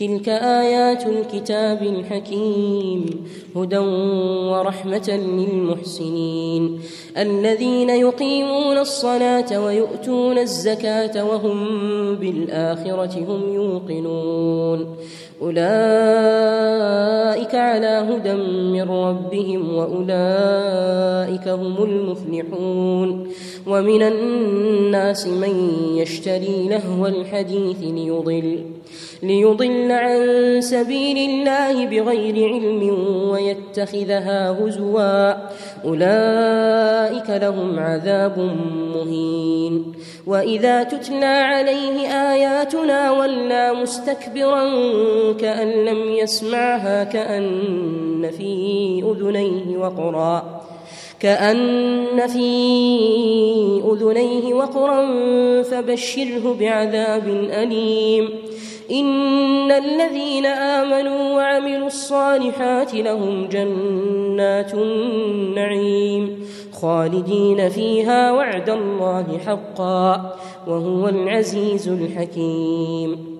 تلك آيات الكتاب الحكيم هدى ورحمة للمحسنين. الذين يقيمون الصلاة ويؤتون الزكاة وهم بالآخرة هم يوقنون. أولئك على هدى من ربهم وأولئك هم المفلحون. ومن الناس من يشتري لهو الحديث ليضل ليضل عن سبيل الله بغير علم ويتخذها هزوا. أولئك لهم عذاب مهين. وإذا تتلى عليه آياتنا ولى مستكبرا كأن لم يسمعها كأن في أذنيه وقرا. كأن في أذنيه وقرا فبشره بعذاب أليم. إن الذين آمنوا وعملوا الصالحات لهم جنات النعيم خالدين فيها وعد الله حقا وهو العزيز الحكيم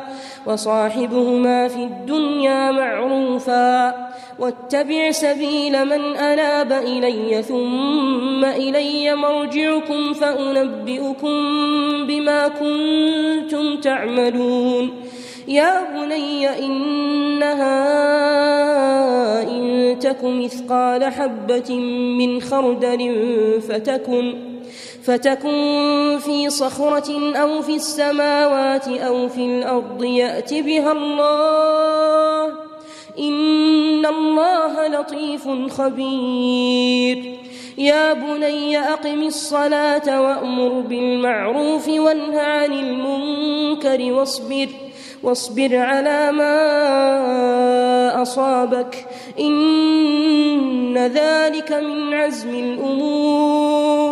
وصاحبهما في الدنيا معروفا واتبع سبيل من أناب إلي ثم إلي مرجعكم فأنبئكم بما كنتم تعملون يا بني إنها إن تك مثقال حبة من خردل فتكن فتكن في صخرة أو في السماوات أو في الأرض يأت بها الله. إن الله لطيف خبير. يا بني أقم الصلاة وأمر بالمعروف وانه عن المنكر واصبر. واصبر على ما أصابك. إن ذلك من عزم الأمور.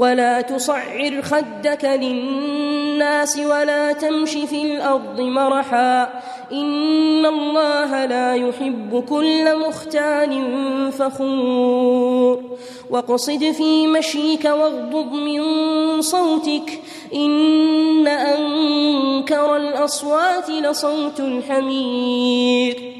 ولا تصعر خدك للناس ولا تمش في الأرض مرحا إن الله لا يحب كل مختال فخور واقصد في مشيك واغضض من صوتك إن أنكر الأصوات لصوت الحمير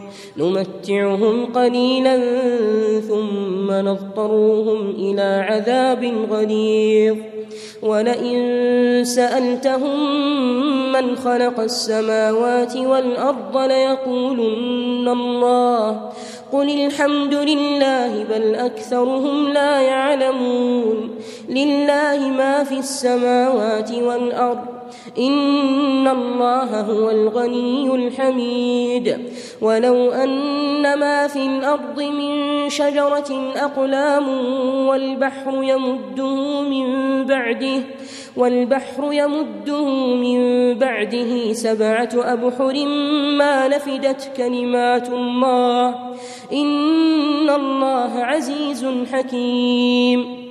نمتعهم قليلا ثم نضطرهم إلى عذاب غليظ. ولئن سألتهم من خلق السماوات والأرض ليقولن الله. قل الحمد لله بل أكثرهم لا يعلمون. لله ما في السماوات والأرض. إن الله هو الغني الحميد. ولو أن ما في الأرض من شجرة أقلام والبحر يمده من بعده والبحر يمده من بعده سبعة أبحر ما نفدت كلمات الله. إن الله عزيز حكيم.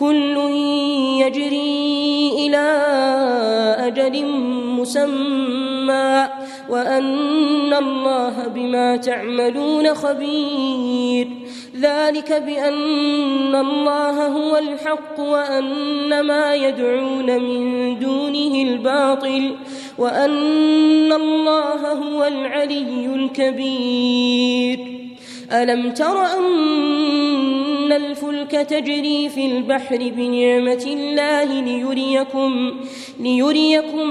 كل يجري إلى أجل مسمى وأن الله بما تعملون خبير. ذلك بأن الله هو الحق وأن ما يدعون من دونه الباطل وأن الله هو العلي الكبير. ألم تر أن الفلك تجري في البحر بنعمة الله ليريكم ليريكم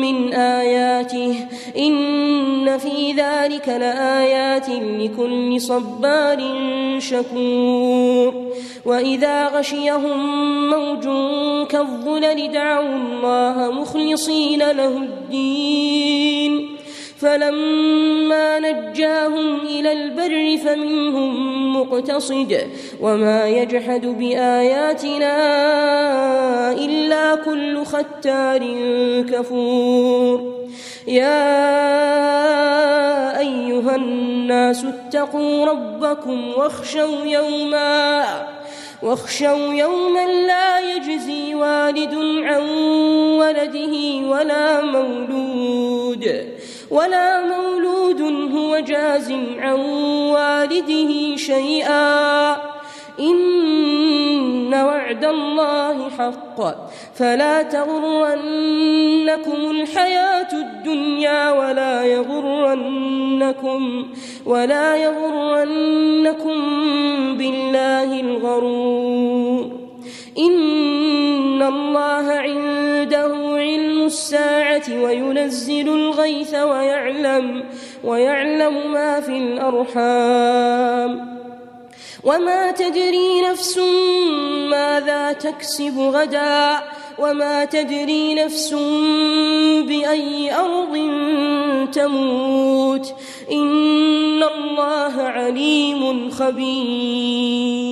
من آياته إن في ذلك لآيات لكل صبار شكور وإذا غشيهم موج كالظلل دعوا الله مخلصين له الدين فلما نجاهم إلى البر فمنهم مقتصد وما يجحد بآياتنا إلا كل ختار كفور. يا أيها الناس اتقوا ربكم واخشوا يوما واخشوا يوما لا يجزي والد عن ولده ولا مولود. ولا مولود هو جاز عن والده شيئا. إن وعد الله حق. فلا تغرنكم الحياة الدنيا ولا يغرنكم ولا يغرنكم بالله الغرور. إن الله علم الساعة وينزل الغيث ويعلم ويعلم ما في الأرحام. وما تدري نفس ماذا تكسب غدا؟ وما تدري نفس بأي أرض تموت؟ إن الله عليم خبير